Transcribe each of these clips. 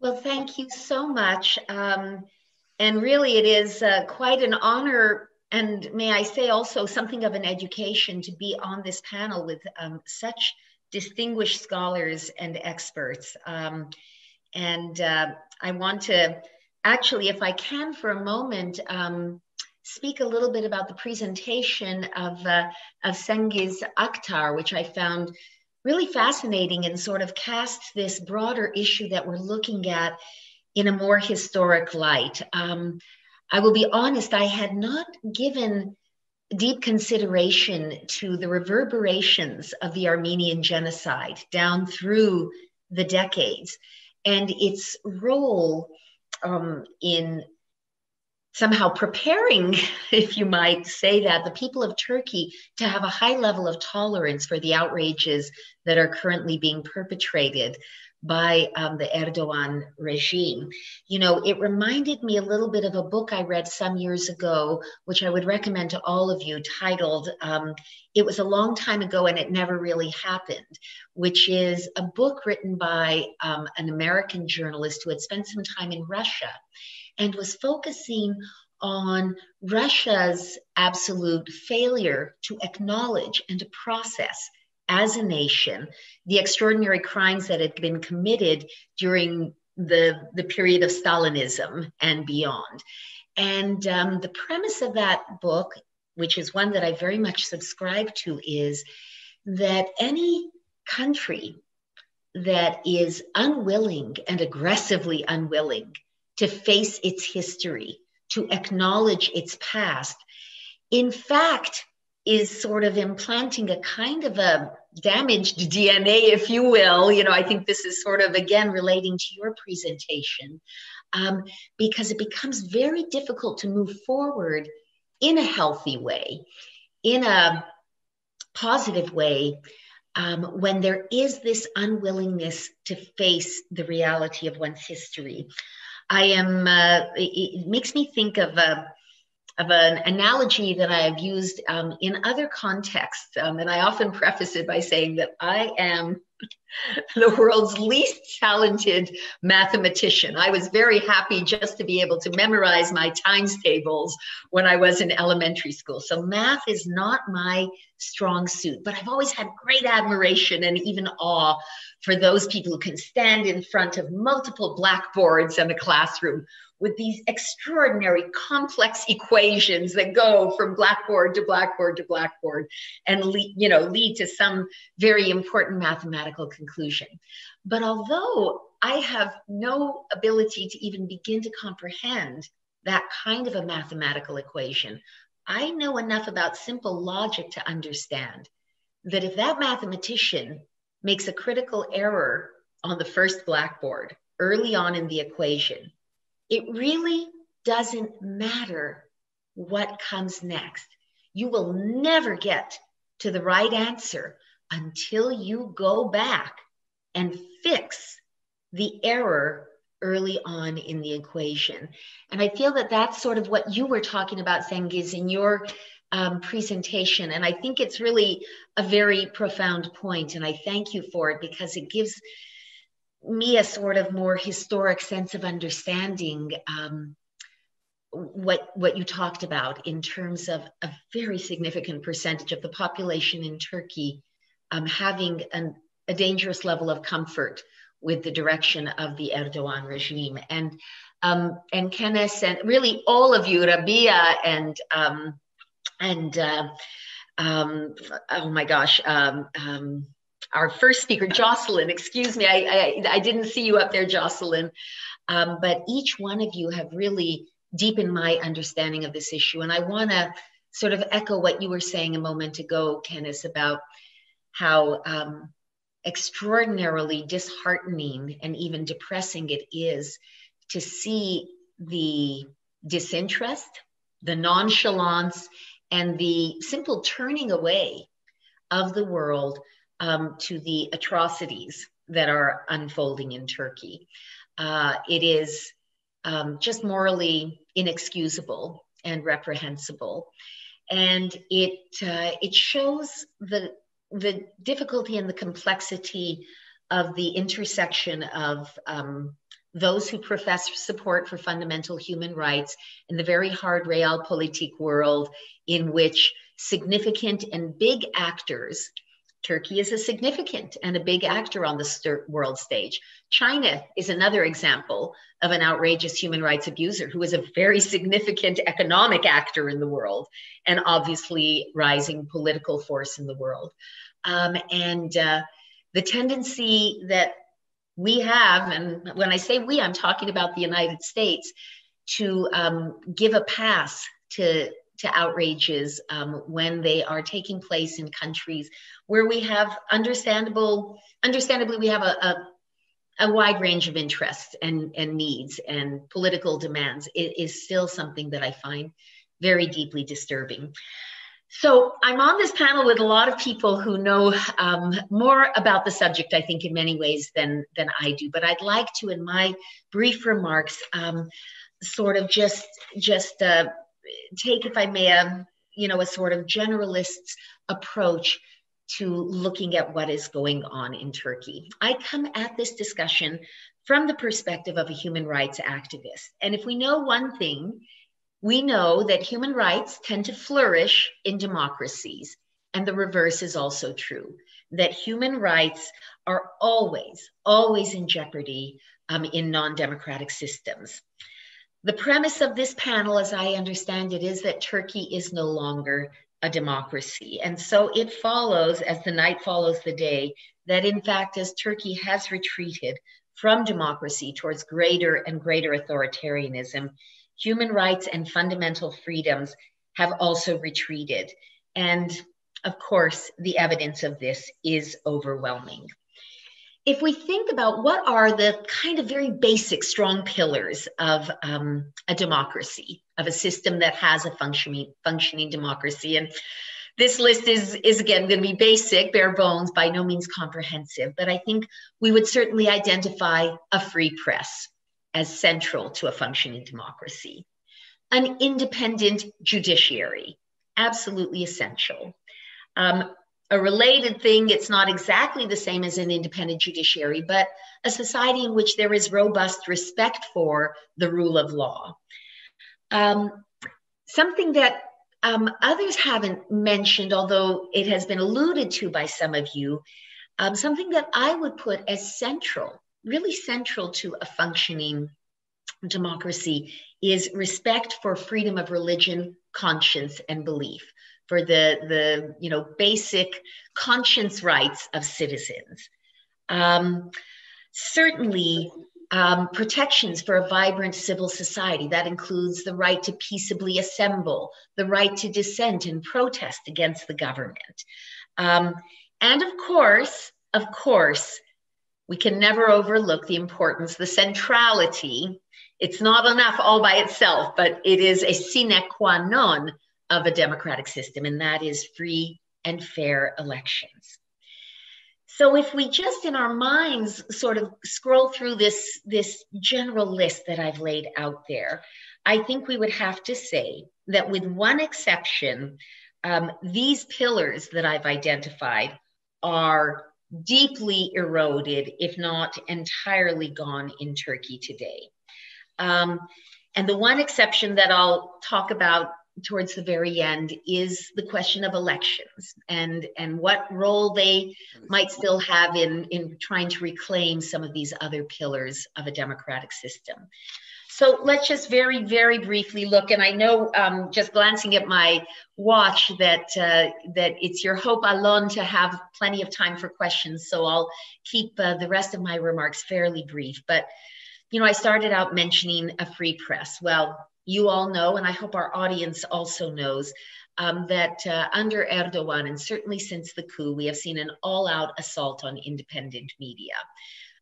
Well, thank you so much. Um, and really, it is uh, quite an honor, and may I say also something of an education to be on this panel with um, such distinguished scholars and experts. Um, and uh, I want to actually, if I can for a moment, um, speak a little bit about the presentation of, uh, of Cengiz Aktar, which I found really fascinating and sort of casts this broader issue that we're looking at in a more historic light. Um, I will be honest, I had not given deep consideration to the reverberations of the Armenian genocide down through the decades and its role um, in somehow preparing, if you might say that, the people of Turkey to have a high level of tolerance for the outrages that are currently being perpetrated by um, the Erdogan regime. You know, it reminded me a little bit of a book I read some years ago, which I would recommend to all of you, titled um, It Was a Long Time Ago and It Never Really Happened, which is a book written by um, an American journalist who had spent some time in Russia and was focusing on Russia's absolute failure to acknowledge and to process as a nation the extraordinary crimes that had been committed during the, the period of Stalinism and beyond. And um, the premise of that book, which is one that I very much subscribe to, is that any country that is unwilling and aggressively unwilling to face its history, to acknowledge its past, in fact, is sort of implanting a kind of a damaged DNA, if you will. You know, I think this is sort of again relating to your presentation, um, because it becomes very difficult to move forward in a healthy way, in a positive way, um, when there is this unwillingness to face the reality of one's history. I am, uh, it, it, makes me think of a, of an analogy that I've used um, in other contexts. Um, and I often preface it by saying that I am the world's least talented mathematician. I was very happy just to be able to memorize my times tables when I was in elementary school. So math is not my strong suit, but I've always had great admiration and even awe for those people who can stand in front of multiple blackboards in a classroom with these extraordinary complex equations that go from blackboard to blackboard to blackboard and lead, you know lead to some very important mathematical conclusion. But although i have no ability to even begin to comprehend that kind of a mathematical equation i know enough about simple logic to understand that if that mathematician makes a critical error on the first blackboard early on in the equation it really doesn't matter what comes next. You will never get to the right answer until you go back and fix the error early on in the equation. And I feel that that's sort of what you were talking about, Cengiz, in your um, presentation. And I think it's really a very profound point, and I thank you for it because it gives me a sort of more historic sense of understanding um, what what you talked about in terms of a very significant percentage of the population in Turkey um, having an, a dangerous level of comfort with the direction of the Erdogan regime. And um, and Kenes and really all of you, Rabia and um, and uh, um, oh my gosh, um, our first speaker, Jocelyn. Excuse me, I, I, I didn't see you up there, Jocelyn. Um, but each one of you have really deepened my understanding of this issue. And I want to sort of echo what you were saying a moment ago, Kenneth, about how um, extraordinarily disheartening and even depressing it is to see the disinterest, the nonchalance, and the simple turning away of the world um, to the atrocities that are unfolding in Turkey. Uh, it is um, just morally inexcusable and reprehensible, and it uh, it shows the the difficulty and the complexity of the intersection of um, those who profess support for fundamental human rights in the very hard realpolitik world in which significant and big actors Turkey is a significant and a big actor on the world stage. China is another example of an outrageous human rights abuser who is a very significant economic actor in the world and obviously rising political force in the world. Um, and uh, the tendency that we have, and when I say we, I'm talking about the United States, to um, give a pass to to outrages um, when they are taking place in countries where we have understandable, understandably, we have a, a, a wide range of interests and, and needs and political demands. It is still something that I find very deeply disturbing. So I'm on this panel with a lot of people who know um, more about the subject, I think, in many ways than than I do. But I'd like to, in my brief remarks, um, sort of just just uh, take, if I may, a, um, you know, a sort of generalist's approach to looking at what is going on in Turkey. I come at this discussion from the perspective of a human rights activist. And if we know one thing, we know that human rights tend to flourish in democracies. And the reverse is also true that human rights are always, always in jeopardy um, in non democratic systems. The premise of this panel, as I understand it, is that Turkey is no longer a democracy. And so it follows, as the night follows the day, that in fact, as Turkey has retreated from democracy towards greater and greater authoritarianism, human rights and fundamental freedoms have also retreated. And of course, the evidence of this is overwhelming if we think about what are the kind of very basic strong pillars of um, a democracy, of a system that has a functioning functioning democracy, and this list is is again going to be basic, bare bones, by no means comprehensive, but I think we would certainly identify a free press as central to a functioning democracy, an independent judiciary, absolutely essential. Um, a related thing. It's not exactly the same as an independent judiciary, but a society in which there is robust respect for the rule of law. Um, something that um, others haven't mentioned, although it has been alluded to by some of you, um, something that I would put as central, really central to a functioning democracy, is respect for freedom of religion, conscience, and belief for the, the you know, basic conscience rights of citizens. Um, certainly, um, protections for a vibrant civil society. That includes the right to peaceably assemble, the right to dissent and protest against the government. Um, and of course, of course, we can never overlook the importance, the centrality. It's not enough all by itself, but it is a sine qua non of a democratic system, and that is free and fair elections. So if we just in our minds sort of scroll through this, this general list that I've laid out there, I think we would have to say that with one exception, um, these pillars that I've identified are deeply eroded, if not entirely gone in Turkey today. Um, and the one exception that I'll talk about towards the very end is the question of elections and and what role they might still have in in trying to reclaim some of these other pillars of a democratic system. So let's just very very briefly look and i know um, just glancing at my watch that uh, that it's your hope alone to have plenty of time for questions. So i'll keep uh, the rest of my remarks fairly brief. But you know i started out mentioning a free press. Well you all know, and I hope our audience also knows, um, that uh, under Erdogan, and certainly since the coup, we have seen an all out assault on independent media.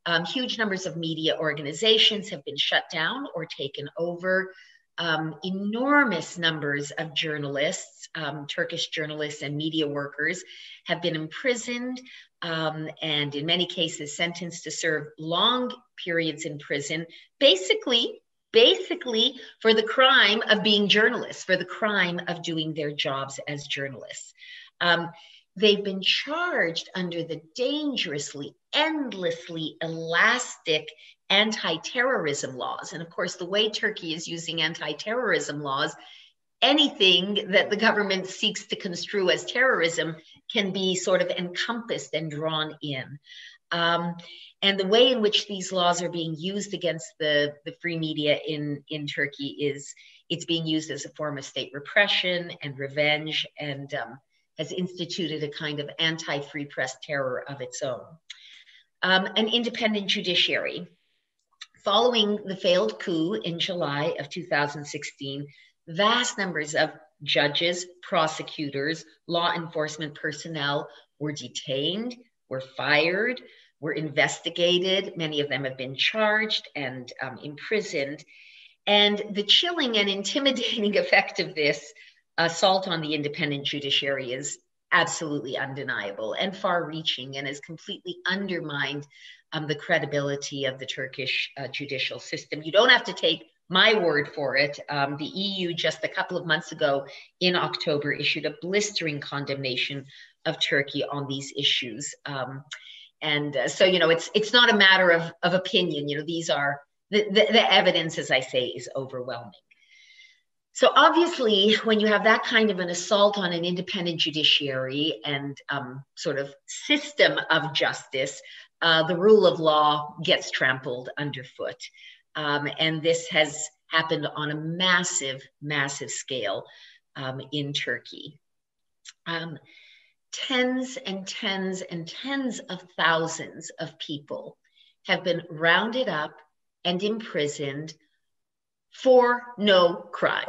Um, huge numbers of media organizations have been shut down or taken over. Um, enormous numbers of journalists, um, Turkish journalists and media workers, have been imprisoned um, and, in many cases, sentenced to serve long periods in prison, basically basically for the crime of being journalists, for the crime of doing their jobs as journalists. Um, they've been charged under the dangerously, endlessly elastic anti terrorism laws. And of course, the way Turkey is using anti terrorism laws, anything that the government seeks to construe as terrorism can be sort of encompassed and drawn in. Um, and the way in which these laws are being used against the, the free media in, in Turkey is it's being used as a form of state repression and revenge and um, has instituted a kind of anti free press terror of its own. Um, an independent judiciary. Following the failed coup in July of 2016, vast numbers of judges, prosecutors, law enforcement personnel were detained, were fired, were investigated. Many of them have been charged and um, imprisoned. And the chilling and intimidating effect of this assault on the independent judiciary is absolutely undeniable and far reaching and has completely undermined um, the credibility of the Turkish uh, judicial system. You don't have to take my word for it. Um, the EU just a couple of months ago in October issued a blistering condemnation of Turkey on these issues. Um, and uh, so, you know, it's it's not a matter of, of opinion. You know, these are the, the, the evidence, as I say, is overwhelming. So obviously, when you have that kind of an assault on an independent judiciary and um, sort of system of justice, uh, the rule of law gets trampled underfoot. Um, and this has happened on a massive, massive scale um, in Turkey. Tens and tens and tens of thousands of people have been rounded up and imprisoned for no crime,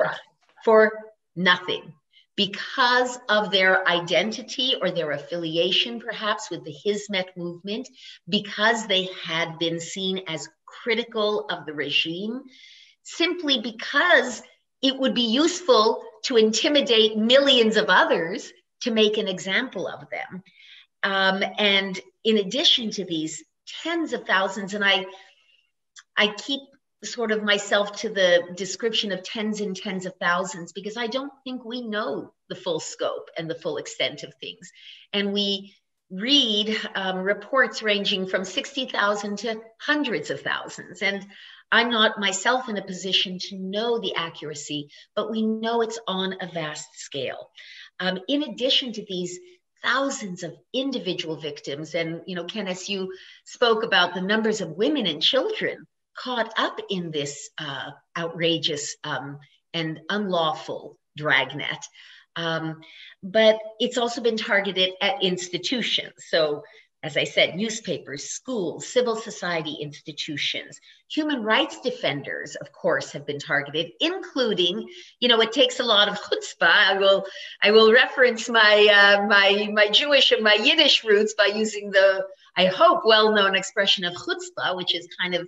for nothing, because of their identity or their affiliation, perhaps with the Hizmet movement, because they had been seen as critical of the regime, simply because it would be useful to intimidate millions of others to make an example of them. Um, and in addition to these tens of thousands, and I, I keep sort of myself to the description of tens and tens of thousands because I don't think we know the full scope and the full extent of things. And we read um, reports ranging from 60,000 to hundreds of thousands. And I'm not myself in a position to know the accuracy, but we know it's on a vast scale. Um, in addition to these thousands of individual victims, and you know, Ken, as you spoke about the numbers of women and children caught up in this uh, outrageous um, and unlawful dragnet. Um, but it's also been targeted at institutions. So, as I said, newspapers, schools, civil society institutions, human rights defenders, of course, have been targeted, including, you know, it takes a lot of chutzpah. I will, I will reference my uh, my my Jewish and my Yiddish roots by using the, I hope, well-known expression of chutzpah, which is kind of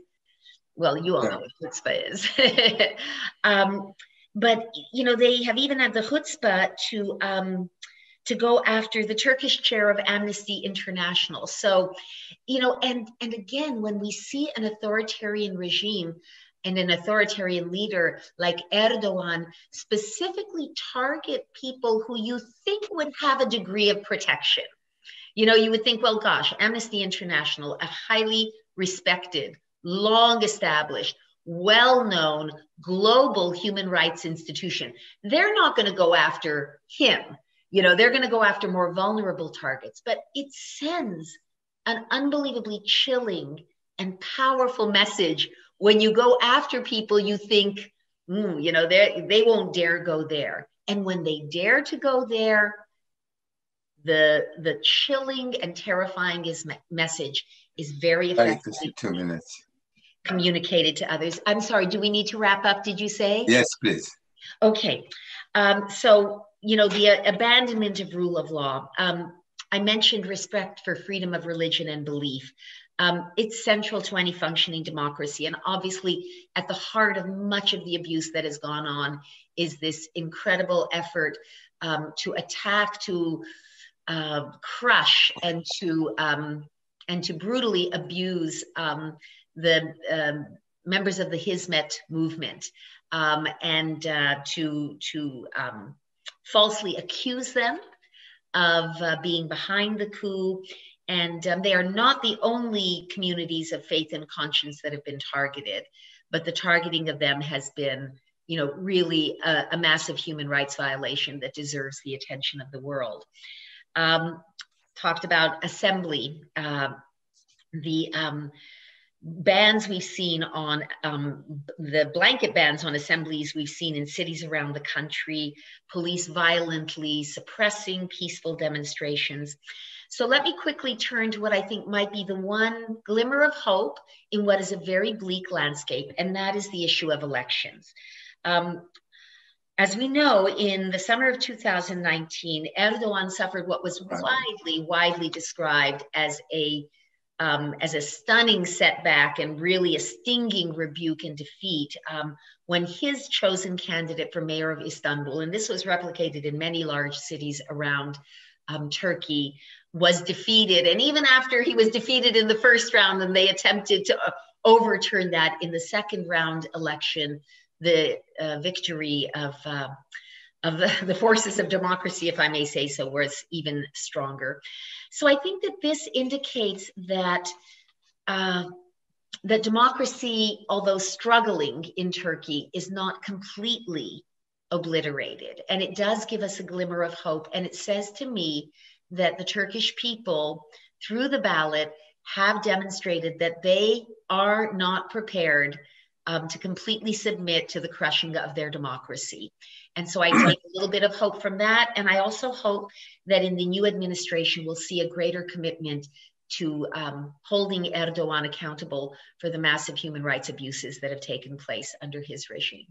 well, you all know what chutzpah is. um, but you know, they have even had the chutzpah to um, to go after the Turkish chair of Amnesty International. So, you know, and and again, when we see an authoritarian regime and an authoritarian leader like Erdogan specifically target people who you think would have a degree of protection. You know, you would think, well, gosh, Amnesty International, a highly respected long established, well known global human rights institution. They're not going to go after him. You know, they're going to go after more vulnerable targets, but it sends an unbelievably chilling and powerful message when you go after people you think, mm, you know, they they won't dare go there. And when they dare to go there, the the chilling and terrifying is me- message is very effective. Two minutes communicated to others. I'm sorry, do we need to wrap up? Did you say? Yes, please. Okay. Um, so, you know, the uh, abandonment of rule of law. Um, I mentioned respect for freedom of religion and belief. Um, it's central to any functioning democracy. And obviously, at the heart of much of the abuse that has gone on is this incredible effort um, to attack, to uh, crush, and to um, and to brutally abuse um, the um, members of the Hizmet movement um, and uh, to, to falsely accuse them of uh, being behind the coup And um, they are not the only communities of faith and conscience that have been targeted, but the targeting of them has been, you know, really a, a massive human rights violation that deserves the attention of the world. Um, talked about assembly, uh, the um, bans we've seen on um, the blanket bans on assemblies we've seen in cities around the country, police violently suppressing peaceful demonstrations. So let me quickly turn to what I think might be the one glimmer of hope in what is a very bleak landscape, and that is the issue of elections. Um, as we know, in the summer of 2019, Erdogan suffered what was widely, widely described as a um, as a stunning setback and really a stinging rebuke and defeat um, when his chosen candidate for mayor of Istanbul, and this was replicated in many large cities around um, Turkey, was defeated. And even after he was defeated in the first round, and they attempted to uh, overturn that in the second round election, the uh, victory of uh, of the, the, forces of democracy, if I may say so, was even stronger. So I think that this indicates that uh, that democracy, although struggling in Turkey, is not completely obliterated, and it does give us a glimmer of hope. And it says to me that the Turkish people, through the ballot, have demonstrated that they are not prepared um, to completely submit to the crushing of their democracy. And so I take a little bit of hope from that. And I also hope that in the new administration, we'll see a greater commitment to um, holding Erdogan accountable for the massive human rights abuses that have taken place under his regime.